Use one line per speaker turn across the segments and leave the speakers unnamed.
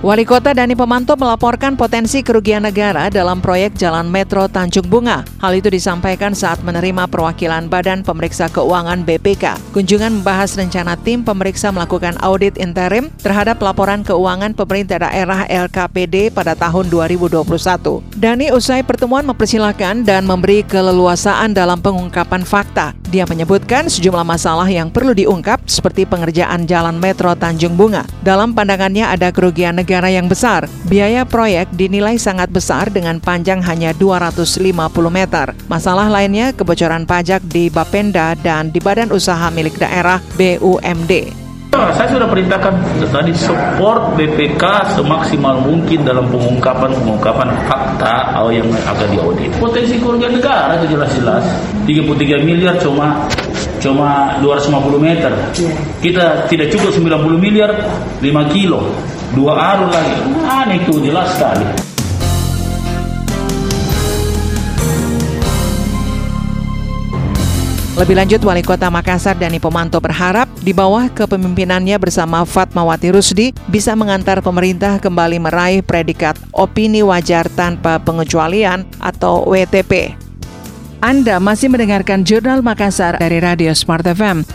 Wali Kota Dani Pemanto melaporkan potensi kerugian negara dalam proyek Jalan Metro Tanjung Bunga. Hal itu disampaikan saat menerima perwakilan Badan Pemeriksa Keuangan BPK. Kunjungan membahas rencana tim pemeriksa melakukan audit interim terhadap laporan keuangan pemerintah daerah LKPD pada tahun 2021. Dani usai pertemuan mempersilahkan dan memberi keleluasaan dalam pengungkapan fakta. Dia menyebutkan sejumlah masalah yang perlu diungkap seperti pengerjaan Jalan Metro Tanjung Bunga. Dalam pandangannya ada kerugian negara yang besar. Biaya proyek dinilai sangat besar dengan panjang hanya 250 meter. Masalah lainnya kebocoran pajak di Bapenda dan di Badan Usaha Milik Daerah BUMD.
Saya sudah perintahkan tadi support BPK semaksimal mungkin dalam pengungkapan pengungkapan fakta yang akan diaudit. Potensi kerugian negara itu jelas-jelas 33 miliar cuma cuma 250 meter. Kita tidak cukup 90 miliar 5 kilo. Dua arus lagi. Aneh itu jelas sekali.
Lebih lanjut, Wali Kota Makassar Dani Pomanto berharap di bawah kepemimpinannya bersama Fatmawati Rusdi bisa mengantar pemerintah kembali meraih predikat opini wajar tanpa pengecualian atau WTP. Anda masih mendengarkan Jurnal Makassar dari Radio Smart FM.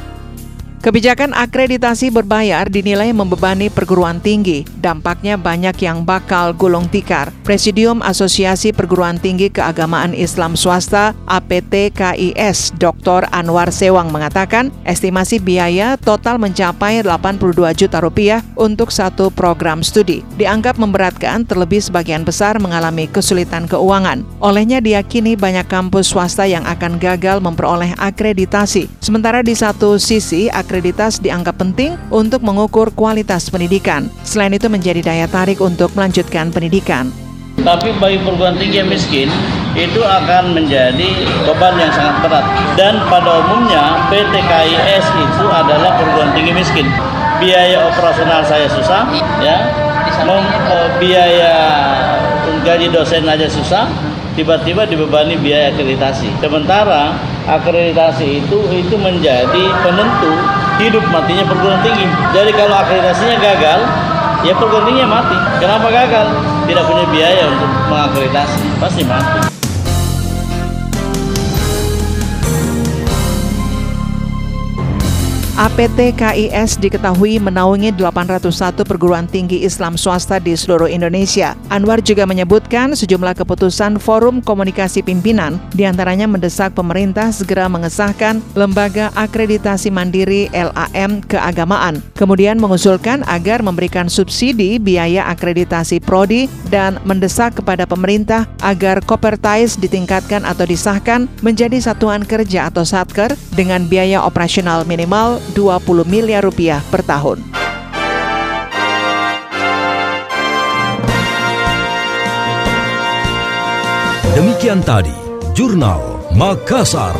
Kebijakan akreditasi berbayar dinilai membebani perguruan tinggi. Dampaknya banyak yang bakal gulung tikar. Presidium Asosiasi Perguruan Tinggi Keagamaan Islam Swasta APT KIS Dr. Anwar Sewang mengatakan estimasi biaya total mencapai 82 juta rupiah untuk satu program studi. Dianggap memberatkan terlebih sebagian besar mengalami kesulitan keuangan. Olehnya diyakini banyak kampus swasta yang akan gagal memperoleh akreditasi. Sementara di satu sisi akreditasi akreditas dianggap penting untuk mengukur kualitas pendidikan. Selain itu menjadi daya tarik untuk melanjutkan pendidikan.
Tapi bagi perguruan tinggi yang miskin itu akan menjadi beban yang sangat berat. Dan pada umumnya PT KIS itu adalah perguruan tinggi miskin. Biaya operasional saya susah, ya, Mem, eh, biaya gaji dosen aja susah, tiba-tiba dibebani biaya akreditasi. Sementara akreditasi itu itu menjadi penentu hidup matinya perguruan tinggi. Jadi kalau akreditasinya gagal, ya perguruan tingginya mati. Kenapa gagal? Tidak punya biaya untuk mengakreditasi, pasti mati.
APT KIS diketahui menaungi 801 perguruan tinggi Islam swasta di seluruh Indonesia. Anwar juga menyebutkan sejumlah keputusan Forum Komunikasi Pimpinan di antaranya mendesak pemerintah segera mengesahkan Lembaga Akreditasi Mandiri LAM Keagamaan. Kemudian mengusulkan agar memberikan subsidi biaya akreditasi prodi dan mendesak kepada pemerintah agar Kopertais ditingkatkan atau disahkan menjadi satuan kerja atau satker dengan biaya operasional minimal 20 miliar rupiah per tahun.
Demikian tadi, Jurnal Makassar.